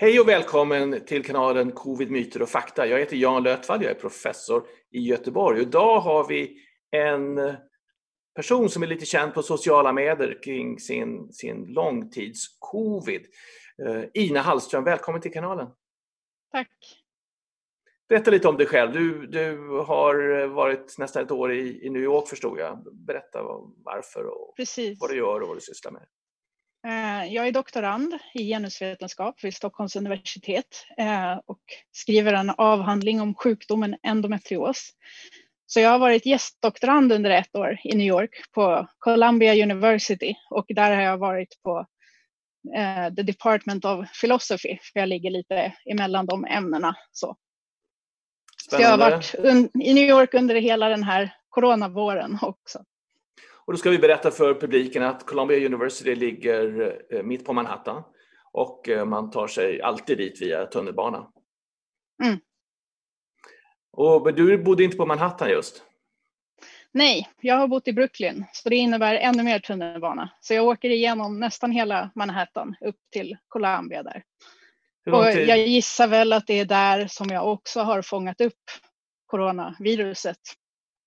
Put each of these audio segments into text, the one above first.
Hej och välkommen till kanalen Covid, myter och fakta. Jag heter Jan Lötvall, jag är professor i Göteborg. Idag har vi en person som är lite känd på sociala medier kring sin, sin långtids-covid. Eh, Ina Hallström, välkommen till kanalen. Tack. Berätta lite om dig själv. Du, du har varit nästan ett år i, i New York förstod jag. Berätta varför och Precis. vad du gör och vad du sysslar med. Eh, jag är doktorand i genusvetenskap vid Stockholms universitet eh, och skriver en avhandling om sjukdomen endometrios. Så jag har varit gästdoktorand under ett år i New York på Columbia University och där har jag varit på eh, The Department of Philosophy för jag ligger lite emellan de ämnena. Så, så jag har varit i New York under hela den här coronavåren också. Och då ska vi berätta för publiken att Columbia University ligger eh, mitt på Manhattan och eh, man tar sig alltid dit via tunnelbana. Mm. Och, men du bodde inte på Manhattan just? Nej, jag har bott i Brooklyn, så det innebär ännu mer tunnelbana. Så jag åker igenom nästan hela Manhattan upp till Columbia där. Och jag gissar väl att det är där som jag också har fångat upp coronaviruset.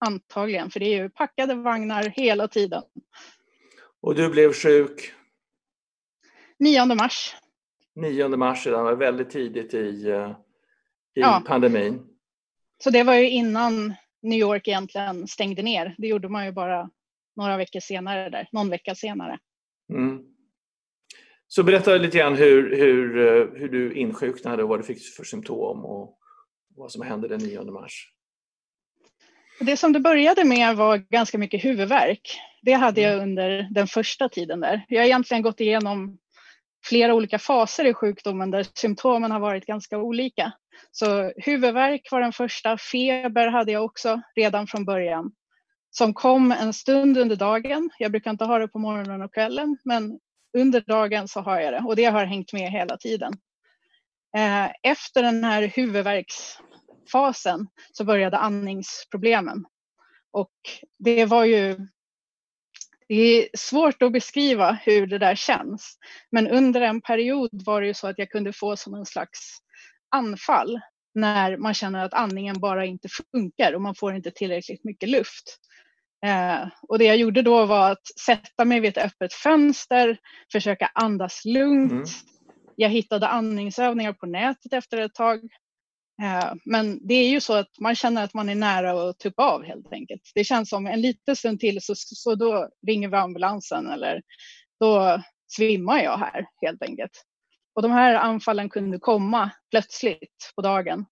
Antagligen, för det är ju packade vagnar hela tiden. Och du blev sjuk? 9 mars. 9 mars, det var väldigt tidigt i, eh, i ja. pandemin. Så det var ju innan New York egentligen stängde ner. Det gjorde man ju bara några veckor senare där, någon vecka senare. Mm. Så berätta lite grann hur, hur, eh, hur du insjuknade och vad du fick för symptom och vad som hände den 9 mars. Det som det började med var ganska mycket huvudvärk. Det hade jag mm. under den första tiden där. Jag har egentligen gått igenom flera olika faser i sjukdomen där symptomen har varit ganska olika. Så huvudvärk var den första, feber hade jag också redan från början som kom en stund under dagen. Jag brukar inte ha det på morgonen och kvällen, men under dagen så har jag det och det har hängt med hela tiden. Eh, efter den här huvudvärksfasen så började andningsproblemen och det var ju det är svårt att beskriva hur det där känns. Men under en period var det ju så att jag kunde få som en slags anfall när man känner att andningen bara inte funkar och man får inte tillräckligt mycket luft. Eh, och det jag gjorde då var att sätta mig vid ett öppet fönster, försöka andas lugnt. Mm. Jag hittade andningsövningar på nätet efter ett tag. Eh, men det är ju så att man känner att man är nära att tuppa av helt enkelt. Det känns som en liten stund till så, så då ringer vi ambulansen eller då svimmar jag här helt enkelt. Och de här anfallen kunde komma plötsligt på dagen.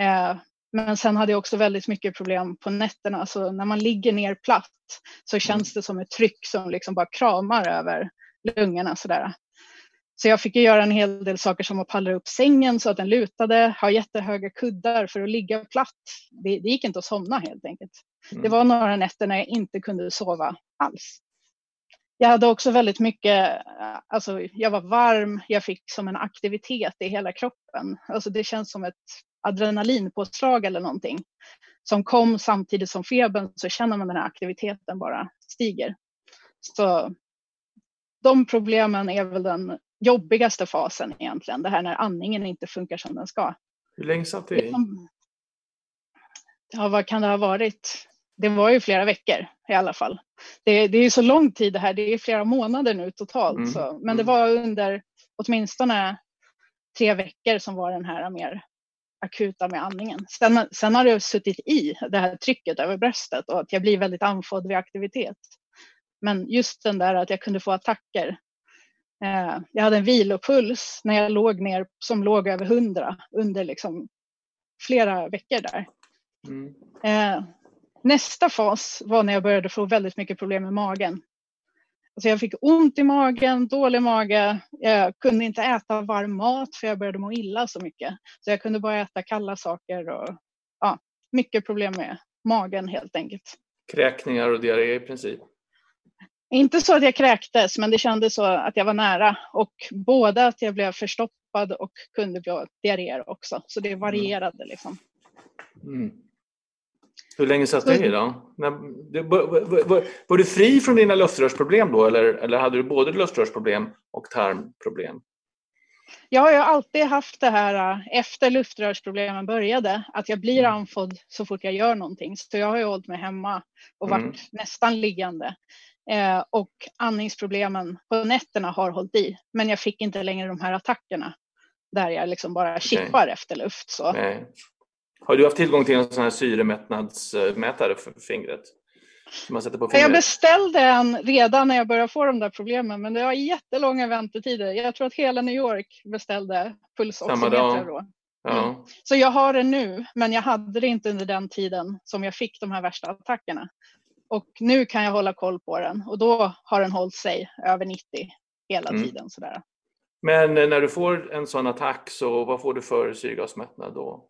Eh, men sen hade jag också väldigt mycket problem på nätterna. Så när man ligger ner platt så känns det som ett tryck som liksom bara kramar över lungorna sådär. Så jag fick göra en hel del saker som att pallra upp sängen så att den lutade, ha jättehöga kuddar för att ligga platt. Det, det gick inte att somna helt enkelt. Mm. Det var några nätter när jag inte kunde sova alls. Jag hade också väldigt mycket, alltså jag var varm, jag fick som en aktivitet i hela kroppen. Alltså det känns som ett adrenalinpåslag eller någonting som kom samtidigt som febern så känner man den här aktiviteten bara stiger. Så de problemen är väl den jobbigaste fasen egentligen, det här när andningen inte funkar som den ska. Hur länge satt det i? Ja, vad kan det ha varit? Det var ju flera veckor i alla fall. Det, det är så lång tid det här, det är flera månader nu totalt. Mm. Så. Men det mm. var under åtminstone tre veckor som var den här mer akuta med andningen. Sen, sen har det suttit i det här trycket över bröstet och att jag blir väldigt andfådd vid aktivitet. Men just den där att jag kunde få attacker. Eh, jag hade en vilopuls när jag låg ner som låg över 100 under liksom flera veckor där. Mm. Eh, nästa fas var när jag började få väldigt mycket problem med magen. Alltså jag fick ont i magen, dålig mage. Jag kunde inte äta varm mat för jag började må illa så mycket. Så jag kunde bara äta kalla saker och ja, mycket problem med magen helt enkelt. Kräkningar och diarré i princip? Inte så att jag kräktes, men det kändes så att jag var nära och både att jag blev förstoppad och kunde bli diarréer också. Så det varierade liksom. Mm. Hur länge satt du i då? Var, du fri från dina luftrörsproblem då eller, eller hade du både luftrörsproblem och tarmproblem? Jag har ju alltid haft det här äh, efter luftrörsproblemen började, att jag blir Mm. andfådd så fort jag gör någonting. Så jag har ju hållit mig hemma och varit Mm. nästan liggande. Eh, och andningsproblemen på nätterna har hållit i. Men jag fick inte längre de här attackerna där jag liksom bara chippar efter luft. Så. Nej. Har du haft tillgång till en sån här syremättnadsmätare för fingret? Jag beställde en redan när jag började få de där problemen, men det var jättelånga väntetider. Jag tror att hela New York beställde pulsoximetrar då. Ja. Så jag har det nu, men jag hade det inte under den tiden som jag fick de här värsta attackerna. Och nu kan jag hålla koll på den och då har den hållit sig över 90 hela Mm. tiden. Sådär. Men eh, när du får en sån attack, så vad får du för syrgasmättnad då?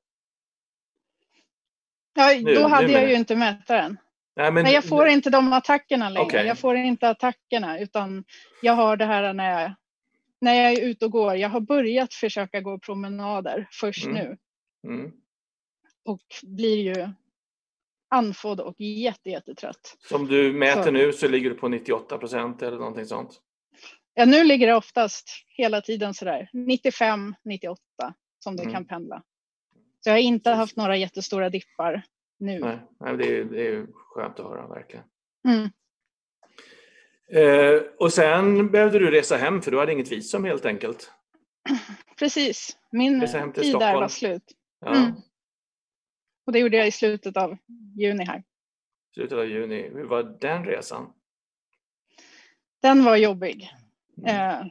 Ja, Nu- då hade jag ju inte mätaren. Nej, men, Nej, jag får inte de attackerna längre. Okej. Jag får inte attackerna utan jag har det här när jag, när jag är ute och går. Jag har börjat försöka gå promenader först Mm. nu Mm. och blir ju andfådd och jätte, jättetrött. Som du mäter Så. nu så ligger du på 98 procent eller någonting sånt. Ja, nu ligger det oftast hela tiden sådär 95, 98 som det Mm. kan pendla. Så jag har inte haft några jättestora dippar nu. Nej, nej, det, är, det är skönt att höra verkligen. Mm. Eh, och sen behövde du resa hem för du hade inget visum helt enkelt. Precis, min Resa hem till tid där var slut. Ja, Mm. Och det gjorde jag i slutet av juni här. Slutet av juni. Hur var den resan? Den var jobbig. Mm. Eh,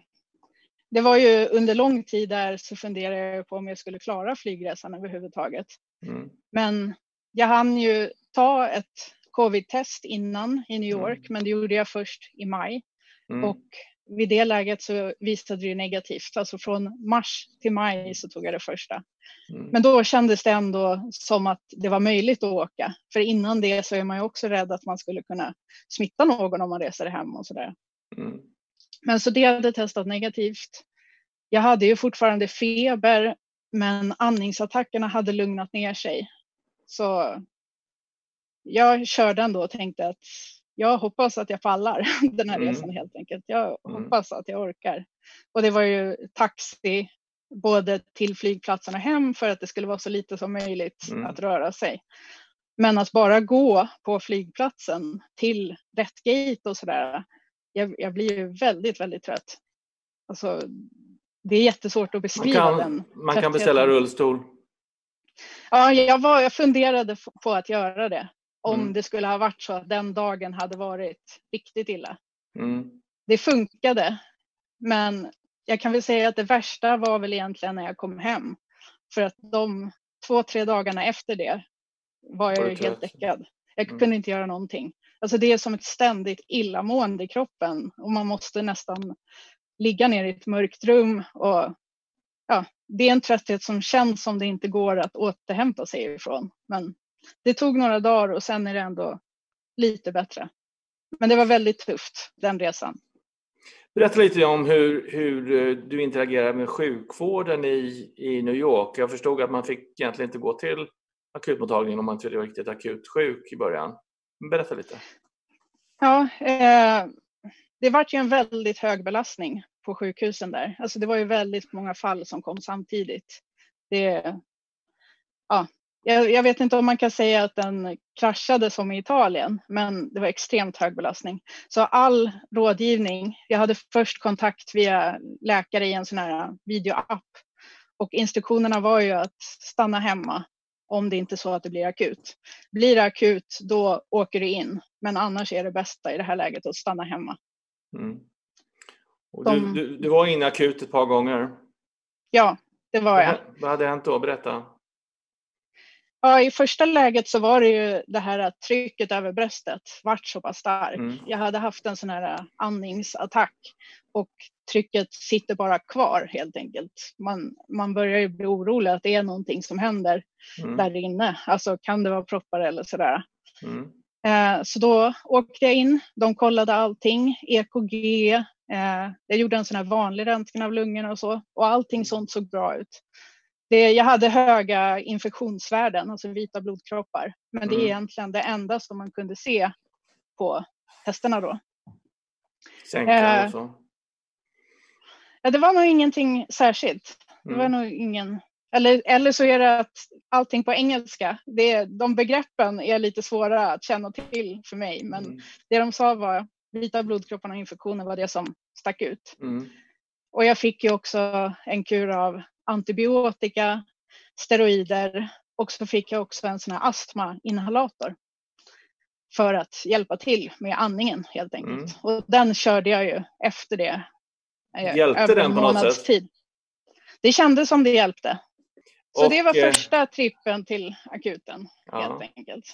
det var ju under lång tid där så funderade jag på om jag skulle klara flygresan överhuvudtaget. Mm. Men jag hann ju ta ett covid-test innan i New York, Mm. men det gjorde jag först i maj. Mm. Och vid det läget så visade det negativt. Alltså från mars till maj så tog jag det första. Mm. Men då kändes det ändå som att det var möjligt att åka. För innan det så är man ju också rädd att man skulle kunna smitta någon om man reser hem och sådär. Mm. Men så det hade testat negativt. Jag hade ju fortfarande feber, men andningsattackerna hade lugnat ner sig. Så jag körde ändå och tänkte att jag hoppas att jag pallar den här Mm. resan helt enkelt. Jag Mm. hoppas att jag orkar. Och det var ju taxi både till flygplatsen och hem för att det skulle vara så lite som möjligt Mm. att röra sig. Men att bara gå på flygplatsen till rätt gate och sådär. Jag, jag blir ju väldigt, väldigt trött. Alltså, det är jättesvårt att Man, beskriva den. kan, man kan beställa rullstol. Ja, jag, var, jag funderade på att göra det. Om Mm. det skulle ha varit så att den dagen hade varit riktigt illa. Mm. Det funkade. Men jag kan väl säga att det värsta var väl egentligen när jag kom hem. För att de två, tre dagarna efter det var jag Var ju helt däckad. Jag Mm. kunde inte göra någonting. Alltså det är som ett ständigt illamående i kroppen och man måste nästan ligga ner i ett mörkt rum och ja, det är en trötthet som känns som det inte går att återhämta sig ifrån. Men det tog några dagar och sen är det ändå lite bättre. Men det var väldigt tufft den resan. Berätta lite om hur, hur eh, du interagerar med sjukvården i, i New York. Jag förstod att man fick egentligen inte gå till akutmottagningen om man inte var riktigt akut sjuk i början. Berätta lite. Ja, eh, det var ju en väldigt hög belastning på sjukhusen där. Alltså det var ju väldigt många fall som kom samtidigt. Det, ja, jag, jag vet inte om man kan säga att den kraschade som i Italien, men det var extremt hög belastning. Så all rådgivning, jag hade först kontakt via läkare i en sån här videoapp och instruktionerna var ju att stanna hemma om det inte är så att det blir akut. Blir det akut, då åker du in. Men annars är det bästa i det här läget att stanna hemma. Mm. De- du, du, du var inne akut ett par gånger. Ja, det var jag. vad hade hänt då? Berätta. Ja, I första läget så var det ju det här att trycket över bröstet vart så pass starkt. Mm. Jag hade haft en sån här andningsattack och trycket sitter bara kvar helt enkelt. Man, man börjar ju bli orolig att det är någonting som händer Mm. där inne. Alltså kan det vara proppar eller sådär. Mm. Eh, Så då åkte jag in, de kollade allting, EKG, eh, jag gjorde en sån här vanlig röntgen av lungorna och så och allting sånt såg bra ut. Det, jag hade höga infektionsvärden, alltså vita blodkroppar, men det är Mm. egentligen det enda som man kunde se på testerna då. Sänka Eh, och så. Ja, det var nog ingenting särskilt. Det var Mm. nog ingen, eller, eller så är det att allting på engelska, det, de begreppen är lite svåra att känna till för mig. Men Mm. det de sa var vita blodkropparna och infektioner var det som stack ut. Mm. Och jag fick ju också en kur av antibiotika, steroider och så fick jag också en sån här astmainhalator för att hjälpa till med andningen helt enkelt. Mm. Och den körde jag ju efter det. eh, Hjälpte över den en på något sätt? Tid. Det kändes som det hjälpte. Så Och, det var eh, första trippen till akuten Ja. helt enkelt.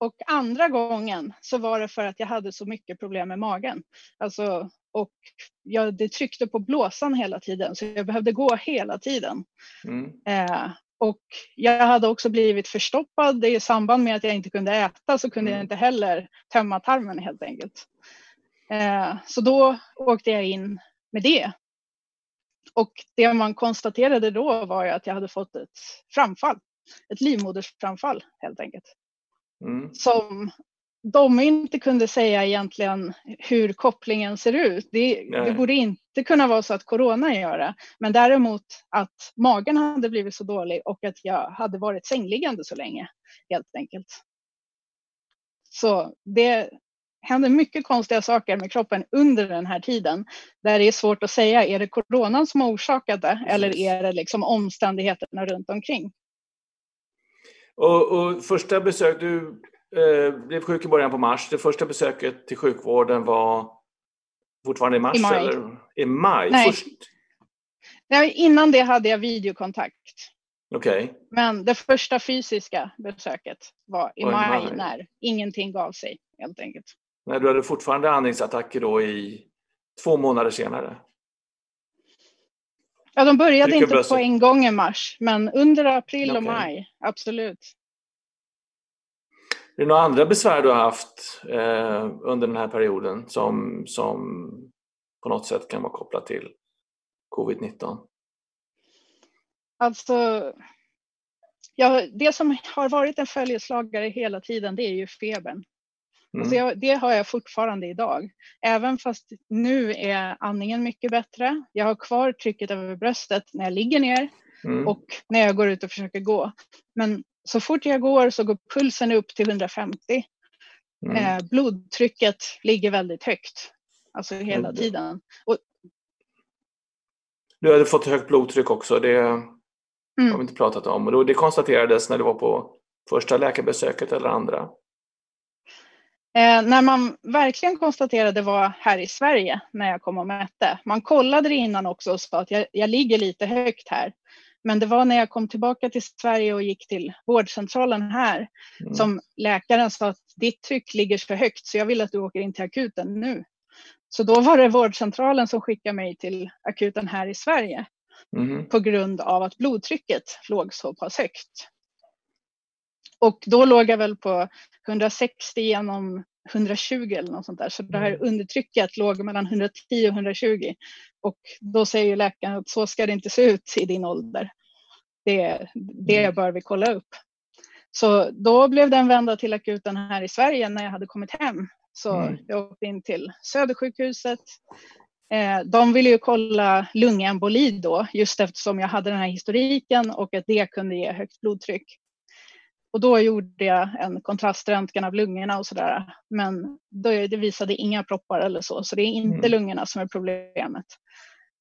Och andra gången så var det för att jag hade så mycket problem med magen. Alltså, och jag, det tryckte på blåsan hela tiden så jag behövde gå hela tiden. Mm. Eh, och jag hade också blivit förstoppad i samband med att jag inte kunde äta så kunde Mm. jag inte heller tömma tarmen helt enkelt. Eh, så då åkte jag in med det. Och det man konstaterade då var att jag hade fått ett framfall. Ett livmodersframfall helt enkelt. Mm. Som de inte kunde säga egentligen hur kopplingen ser ut. Det, det borde inte kunna vara så att corona gör det. Men däremot att magen hade blivit så dålig och att jag hade varit sängliggande så länge helt enkelt. Så det hände mycket konstiga saker med kroppen under den här tiden. Där det är svårt att säga, är det coronan som har orsakat det eller är det liksom omständigheterna runt omkring? Och, och första besök, du blev sjuk i början på mars. Det första besöket till sjukvården var fortfarande i mars? I maj. Eller? I maj? Nej. Först? Nej, innan det hade jag videokontakt. Okej. Men det första fysiska besöket var i Var maj maj. när ingenting gav sig helt enkelt. Nej, du hade fortfarande andningsattacker då i två månader senare? Ja, de började Trycker inte bröstet. på en gång i mars, men under april och Okej. maj, absolut. Är det några andra besvär du har haft eh, under den här perioden som, som på något sätt kan vara kopplat till covid-19? Alltså, ja, det som har varit en följeslagare hela tiden, det är ju febern. Mm. Alltså jag, det har jag fortfarande idag. Även fast nu är andningen mycket bättre. Jag har kvar trycket över bröstet när jag ligger ner Mm. och när jag går ut och försöker gå. Men så fort jag går så går pulsen upp till 150. Mm. Eh, blodtrycket ligger väldigt högt. Alltså hela Mm. tiden. Och, Du hade fått högt blodtryck också, det har vi mm, inte pratat om. Och det konstaterades när du var på första läkarbesöket eller andra? eh, när man verkligen konstaterade var här i Sverige när jag kom och mätte. Man kollade det innan också och sa att jag, jag ligger lite högt här. Men det var när jag kom tillbaka till Sverige och gick till vårdcentralen här Mm. som läkaren sa att ditt tryck ligger för högt så jag vill att du åker in till akuten nu. Så då var det vårdcentralen som skickade mig till akuten här i Sverige Mhm. på grund av att blodtrycket låg så pass högt. Och då låg jag väl på 160 genom 120 eller något sånt där. Så det här Mm. undertrycket låg mellan 110 och 120. Och då säger läkaren att så ska det inte se ut i din ålder. Det, det Mm. bör vi kolla upp. Så då blev den vända till akuten här i Sverige när jag hade kommit hem. Så Mm. jag åkte in till Södersjukhuset. Eh, de ville ju kolla lungemboli då, just eftersom jag hade den här historiken och att det kunde ge högt blodtryck. Och då gjorde jag en kontraströntgen av lungorna och sådär. Men då, det visade inga proppar eller så, så det är inte Mm. lungorna som är problemet.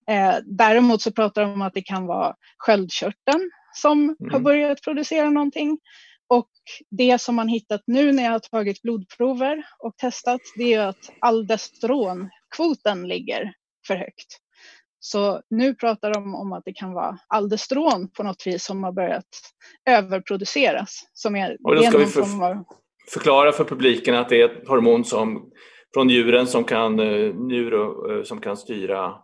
Eh, däremot så pratar de om att det kan vara sköldkörteln som har Mm. börjat producera någonting. Och det som man hittat nu när jag har tagit blodprover och testat, det är att aldosterinkvoten ligger för högt. Så nu pratar de om att det kan vara aldostron på något vis som har börjat överproduceras. Som är, Och då ska vi för- av- Förklara för publiken att det är ett hormon som, från djuren som kan, eh, njur, eh, som kan styra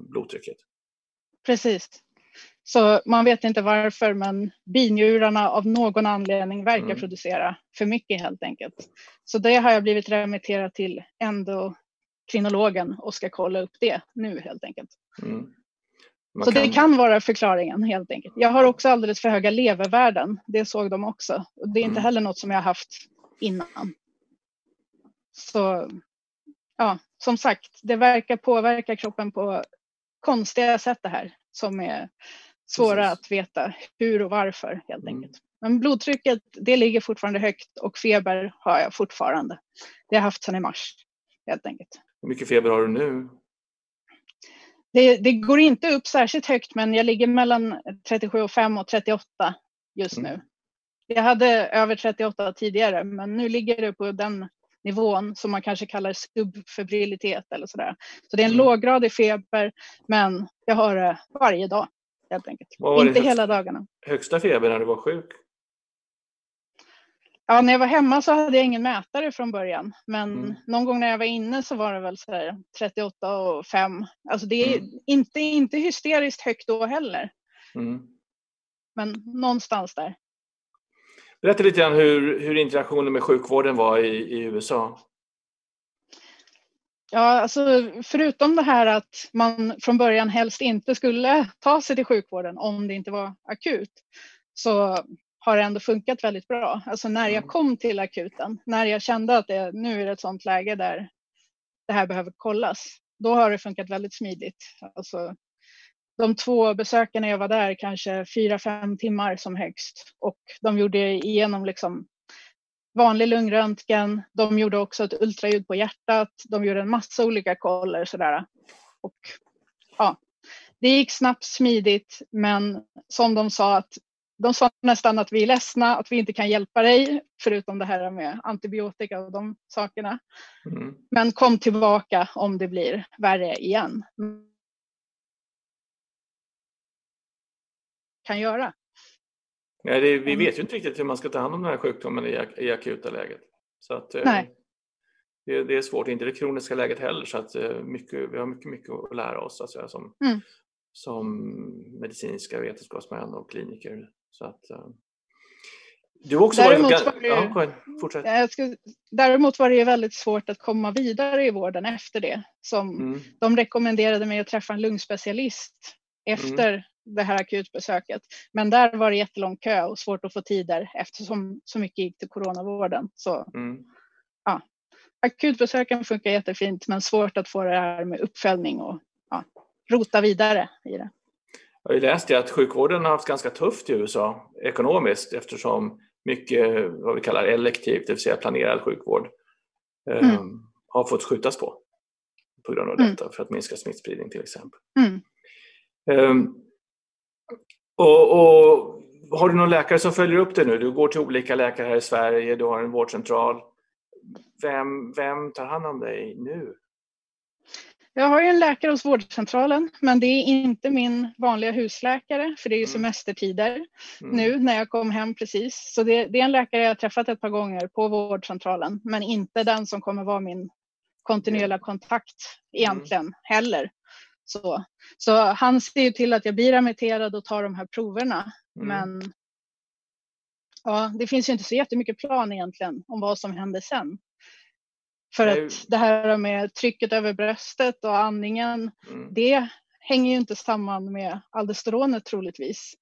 blodtrycket. Precis. Så man vet inte varför men binjurarna av någon anledning verkar Mm. producera för mycket helt enkelt. Så det har jag blivit remitterad till endokrinologen och ska kolla upp det nu helt enkelt. Mm. Så det kan vara förklaringen helt enkelt. Jag har också alldeles för höga levervärden. Det såg de också. Och det är inte Mm. heller något som jag haft innan. Så ja, som sagt, det verkar påverka kroppen på konstiga sätt det här som är svåra Precis. att veta hur och varför helt mm. enkelt. Men blodtrycket det ligger fortfarande högt och feber har jag fortfarande. Det har jag haft sedan i mars helt enkelt. Hur mycket feber har du nu? Det, det går inte upp särskilt högt men jag ligger mellan 37,5 och 38 just mm. nu. Jag hade över 38 tidigare men nu ligger det på den nivån som man kanske kallar subfebrilitet eller sådär. Så det är en mm. låggradig feber men jag har det varje dag helt enkelt. Inte hela dagarna. Högsta feber när du var sjuk? Ja, när jag var hemma så hade jag ingen mätare från början. Men mm. någon gång när jag var inne så var det väl så här 38 och 5. Alltså det är mm. inte, inte hysteriskt högt då heller. Mm. Men någonstans där. Berätta lite grann hur, hur interaktionen med sjukvården var i, i USA. Ja, alltså förutom det här att man från början helst inte skulle ta sig till sjukvården om det inte var akut så har det ändå funkat väldigt bra. Alltså när jag mm. kom till akuten, när jag kände att det, nu är det ett sånt läge där det här behöver kollas, då har det funkat väldigt smidigt. Alltså, de två besökarna jag var där kanske fyra, fem timmar som högst och de gjorde igenom liksom vanlig lungröntgen. De gjorde också ett ultraljud på hjärtat. De gjorde en massa olika koller sådär. Och ja, det gick snabbt, smidigt, men som de sa att de sa nästan att vi är ledsna, att vi inte kan hjälpa dig, förutom det här med antibiotika och de sakerna. Mm. Men kom tillbaka om det blir värre igen. Kan göra. Nej, det, vi vet ju inte riktigt hur man ska ta hand om den här sjukdomen i, i akuta läget. Så att, eh, Nej. Det, det, är svårt, inte det kroniska läget heller, så att eh, mycket, vi har mycket, mycket att lära oss alltså, som, mm. som medicinska vetenskapsmän och kliniker. Så att, eh, du också däremot varit... Var det, ja, fortsätt. Ska, däremot var det väldigt svårt att komma vidare i vården efter det. Som mm. De rekommenderade mig att träffa en lungspecialist efter mm. Det här akutbesöket. Men där var det jättelång kö och svårt att få tider eftersom så mycket gick till coronavården. Så, mm. ja. Akutbesöken funkar jättefint men svårt att få det här med uppföljning och ja, rota vidare i det. Jag har läst att sjukvården har haft ganska tufft i USA ekonomiskt eftersom mycket vad vi kallar elektivt, det vill säga planerad sjukvård, mm. eh, har fått skjutas på på grund av mm. detta mm. för att minska smittspridning till exempel. Eh, och, och, Har du någon läkare som följer upp det nu? Du går till olika läkare här i Sverige, du har en vårdcentral. Vem, vem tar hand om dig nu? Jag har ju en läkare hos vårdcentralen, men det är inte min vanliga husläkare, för det är ju mm. semestertider mm. nu när jag kom hem precis. Så det, det, är en läkare jag har träffat ett par gånger på vårdcentralen, men inte den som kommer vara min kontinuerliga kontakt egentligen mm. heller. Så, så han ser ju till att jag blir remitterad och tar de här proverna. Mm. Men ja, det finns ju inte så jättemycket plan egentligen om vad som händer sen. För att det här med trycket över bröstet och andningen, mm. det hänger ju inte samman med aldosteronet troligtvis.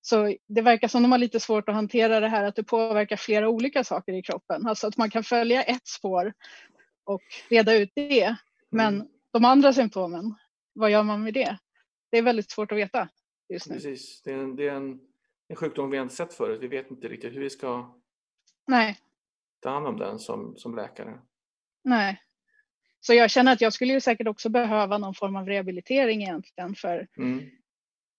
Så det verkar som de har lite svårt att hantera det här att det påverkar flera olika saker i kroppen. Alltså att man kan följa ett spår och reda ut det. Men mm. de andra symptomen, vad gör man med det? Det är väldigt svårt att veta just nu. Precis, det är en, det är en, en sjukdom vi inte sett förut. Vi vet inte riktigt hur vi ska Nej. ta hand om den som, som läkare. Nej. Så jag känner att jag skulle ju säkert också behöva någon form av rehabilitering egentligen för mm.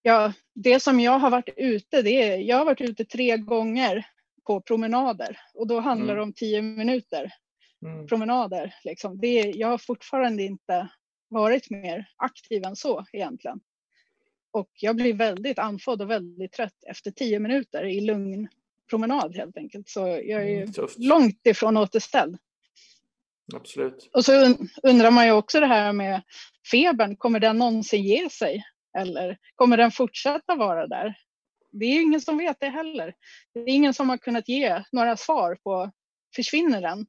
ja, det som jag har varit ute, det är, jag har varit ute tre gånger på promenader och då handlar det mm. om tio minuter mm. promenader. Liksom. Det, jag har fortfarande inte varit mer aktiv än så egentligen. Och jag blir väldigt andfådd och väldigt trött efter tio minuter i lugn promenad helt enkelt. Så jag är mm, långt ifrån återställd. Absolut. Och så undrar man ju också det här med febern, kommer den någonsin ge sig? Eller kommer den fortsätta vara där? Det är ingen som vet det heller. Det är ingen som har kunnat ge några svar på, försvinner den?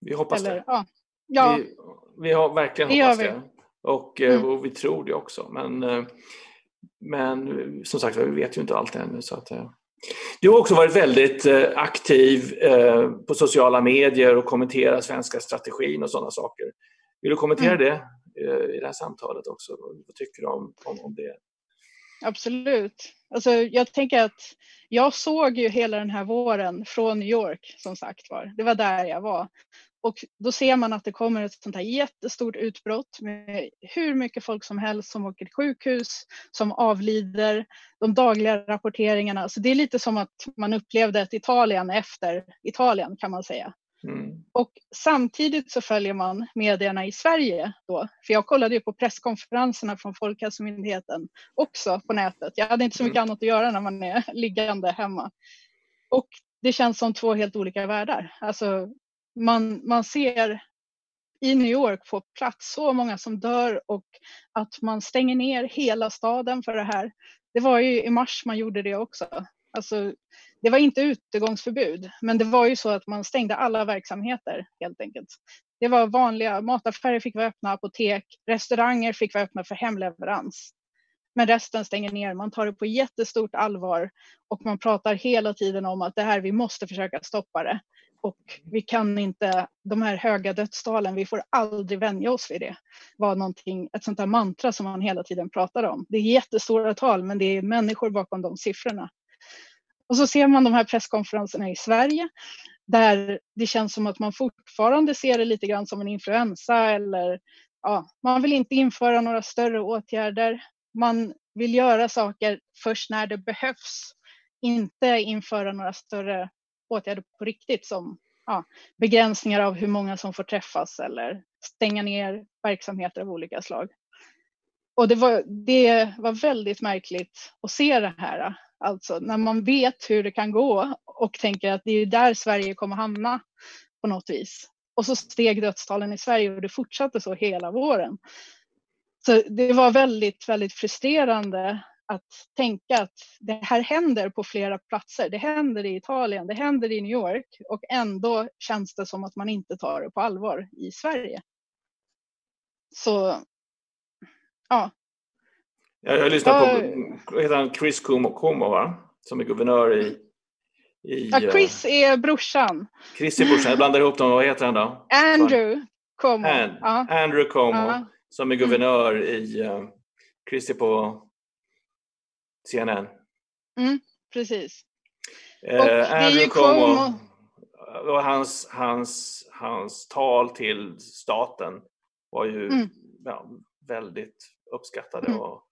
Vi hoppas Eller, det. Ja. Ja. Vi, vi har verkligen det hoppas det. Och, eh, mm. och, vi tror det också. Men, eh, men som sagt vi vet ju inte allt ännu. Så att, eh, du har också varit väldigt eh, aktiv eh, på sociala medier och kommenterat svenska strategin och sådana saker. Vill du kommentera mm. det i det här samtalet också. Vad tycker du om, om, om det? Absolut. Alltså, jag tänker att jag såg ju hela den här våren från New York som sagt var. Det var där jag var. Och då ser man att det kommer ett sånt här jättestort utbrott med hur mycket folk som helst som åker till sjukhus, som avlider, de dagliga rapporteringarna. Så det är lite som att man upplevde ett Italien efter Italien kan man säga. Mm. Och samtidigt så följer man medierna i Sverige då, för jag kollade ju på presskonferenserna från Folkhälsomyndigheten också på nätet. Jag hade inte så mycket mm. annat att göra när man är liggande hemma. Och det känns som två helt olika världar. Alltså man, man ser i New York på plats så många som dör och att man stänger ner hela staden för det här. Det var ju i mars man gjorde det också. Alltså, det var inte utegångsförbud, men det var ju så att man stängde alla verksamheter helt enkelt. Det var vanliga mataffärer fick vara öppna, apotek, restauranger fick vara öppna för hemleverans. Men resten stänger ner. Man tar det på jättestort allvar och man pratar hela tiden om att det här, vi måste försöka stoppa det. Och vi kan inte, de här höga dödstalen, vi får aldrig vänja oss vid det. var någonting, ett sånt där mantra som man hela tiden pratar om. Det är jättestora tal, men det är människor bakom de siffrorna. Och så ser man de här presskonferenserna i Sverige där det känns som att man fortfarande ser det lite grann som en influensa eller ja, man vill inte införa några större åtgärder. Man vill göra saker först när det behövs, inte införa några större åtgärder på riktigt som ja, begränsningar av hur många som får träffas eller stänga ner verksamheter av olika slag. Och det var, det var väldigt märkligt att se det här. Alltså när man vet hur det kan gå och tänker att det är där Sverige kommer hamna på något vis. Och så steg dödstalen i Sverige och det fortsatte så hela våren. Så det var väldigt, väldigt frustrerande att tänka att det här händer på flera platser. Det händer i Italien, det händer i New York och ändå känns det som att man inte tar det på allvar i Sverige. Så ja, jag, jag lyssnar på heter han Chris Cuomo, Cuomo va? som är guvernör i, i Ja, Chris uh, är brorsan. Chris är brorsan, jag blandar ihop dem. Vad heter han då? Andrew Cuomo. And, ja. Andrew Cuomo ja. som är guvernör mm. i uh, Chris är på CNN. Mm, precis. Uh, Andrew Cuomo, Cuomo och hans, hans, hans tal till staten var ju mm. ja, väldigt uppskattade mm. och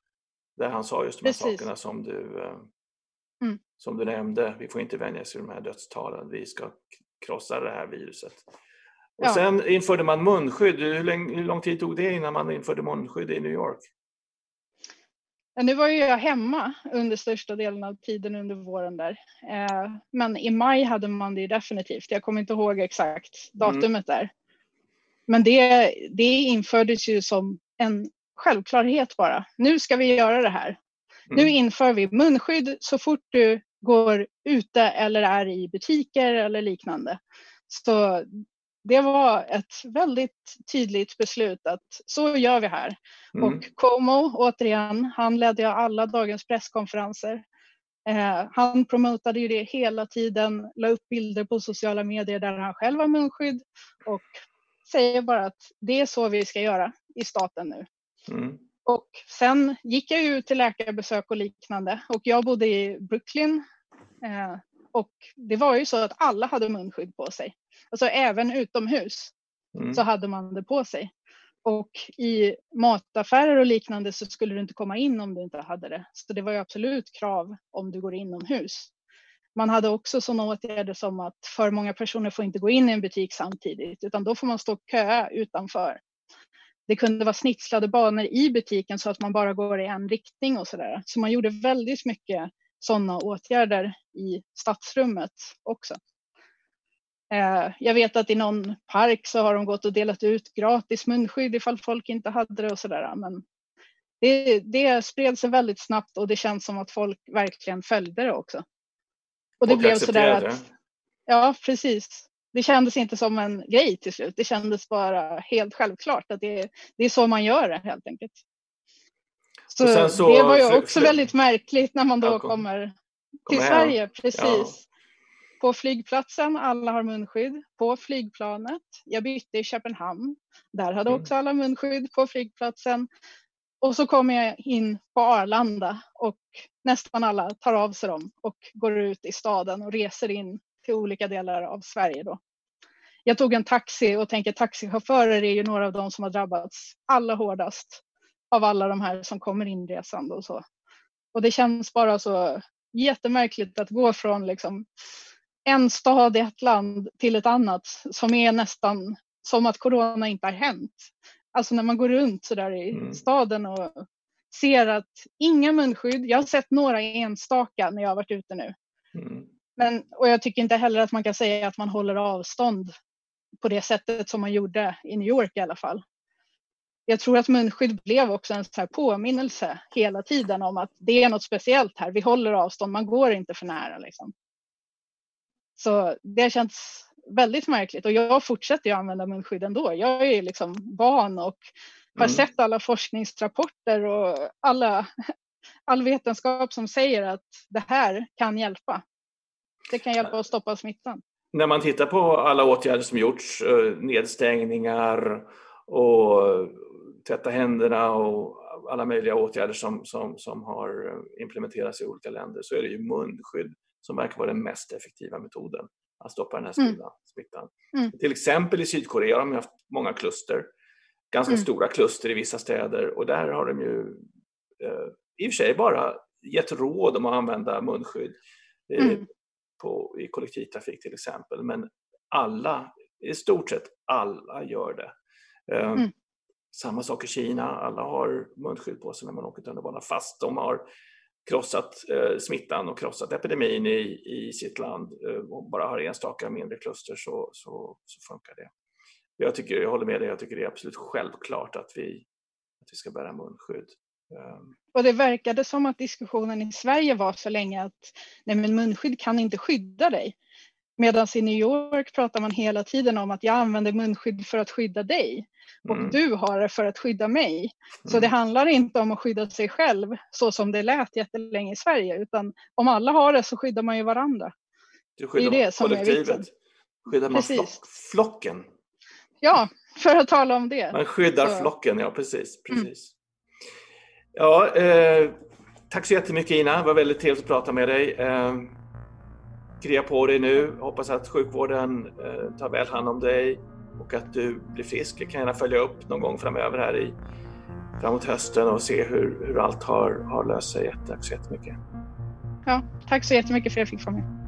där han sa just de här Precis. sakerna som du, eh, mm. som du nämnde. Vi får inte vänja oss vid de här dödstalen. Vi ska krossa det här viruset. Och ja. sen införde man munskydd. Hur lång, hur lång tid tog det innan man införde munskydd i New York? Ja, nu var ju jag hemma under största delen av tiden under våren där. Eh, men i maj hade man det definitivt. Jag kommer inte ihåg exakt datumet mm. där. Men det, det infördes ju som en självklarhet bara. Nu ska vi göra det här. Mm. Nu inför vi munskydd så fort du går ute eller är i butiker eller liknande. Så det var ett väldigt tydligt beslut att så gör vi här. Mm. Och Como, återigen, han ledde alla dagens presskonferenser. Eh, han promotade ju det hela tiden, la upp bilder på sociala medier där han själv har munskydd och säger bara att det är så vi ska göra i staten nu. Mm. Och sen gick jag ju till läkarbesök och liknande och jag bodde i Brooklyn eh, och det var ju så att alla hade munskydd på sig. Alltså även utomhus mm. så hade man det på sig. Och i mataffärer och liknande så skulle du inte komma in om du inte hade det. Så det var ju absolut krav om du går inomhus. Man hade också sådana åtgärder som att för många personer får inte gå in i en butik samtidigt utan då får man stå och köa utanför. Det kunde vara snitslade banor i butiken så att man bara går i en riktning och sådär. Så man gjorde väldigt mycket sådana åtgärder i stadsrummet också. Eh, jag vet att i någon park så har de gått och delat ut gratis munskydd ifall folk inte hade det och sådär. Men det, det spred sig väldigt snabbt och det känns som att folk verkligen följde det också. Och det och blev sådär att, ja precis det kändes inte som en grej till slut. Det kändes bara helt självklart att det, det är så man gör det helt enkelt. Så, så det var ju också för, väldigt märkligt när man då ja, kom, kommer till Sverige. Precis. På flygplatsen, alla har munskydd. På flygplanet, jag bytte i Köpenhamn. Där hade mm. också alla munskydd på flygplatsen. Och så kommer jag in på Arlanda och nästan alla tar av sig dem och går ut i staden och reser in till olika delar av Sverige. Då. Jag tog en taxi och tänker taxichaufförer är ju några av de som har drabbats allra hårdast av alla de här som kommer inresande och så. Och det känns bara så jättemärkligt att gå från liksom en stad i ett land till ett annat som är nästan som att corona inte har hänt. Alltså när man går runt så där i mm. staden och ser att inga munskydd, jag har sett några enstaka när jag har varit ute nu. Mm. Men, och jag tycker inte heller att man kan säga att man håller avstånd på det sättet som man gjorde i New York i alla fall. Jag tror att munskydd blev också en så påminnelse hela tiden om att det är något speciellt här. Vi håller avstånd, man går inte för nära. Liksom. Så det känns väldigt märkligt och jag fortsätter ju använda munskydd ändå. Jag är liksom van och har mm. sett alla forskningsrapporter och alla, all vetenskap som säger att det här kan hjälpa. Det kan hjälpa att stoppa smittan. När man tittar på alla åtgärder som gjorts, eh, nedstängningar och tvätta händerna och alla möjliga åtgärder som, som, som har implementerats i olika länder så är det ju munskydd som verkar vara den mest effektiva metoden att stoppa den här mm. smittan. Mm. Till exempel i Sydkorea har de haft många kluster, ganska mm. stora kluster i vissa städer och där har de ju eh, i och för sig bara gett råd om att använda munskydd eh, mm. på, i kollektivtrafik till exempel. Men alla, i stort sett alla gör det. Eh, mm. Samma sak i Kina, alla har munskydd på sig när man åker tunnelbana fast de har krossat eh, smittan och krossat epidemin i, i sitt land eh, och bara har enstaka mindre kluster så, så, så funkar det. Jag, tycker, jag håller med dig, jag tycker det är absolut självklart att vi, att vi ska bära munskydd. Um. Och det verkade som att diskussionen i Sverige var så länge att nej men munskydd kan inte skydda dig. Medan i New York pratar man hela tiden om att jag använder munskydd för att skydda dig och mm. du har det för att skydda mig. Mm. Så det handlar inte om att skydda sig själv så som det lät jättelänge i Sverige utan om alla har det så skyddar man ju varandra. Du skyddar det är det som kollektivet. Är skyddar man flock, flocken? Ja, för att tala om det. Man skyddar så. flocken, ja precis. Mm. precis. Mm. Ja, eh, tack så jättemycket Ina, det var väldigt trevligt att prata med dig. Eh, krya på dig nu, hoppas att sjukvården eh, tar väl hand om dig och att du blir frisk. Jag kan gärna följa upp någon gång framöver här i framåt hösten och se hur, hur allt har, har löst sig. Tack så jättemycket. Ja, tack så jättemycket för att jag fick vara med.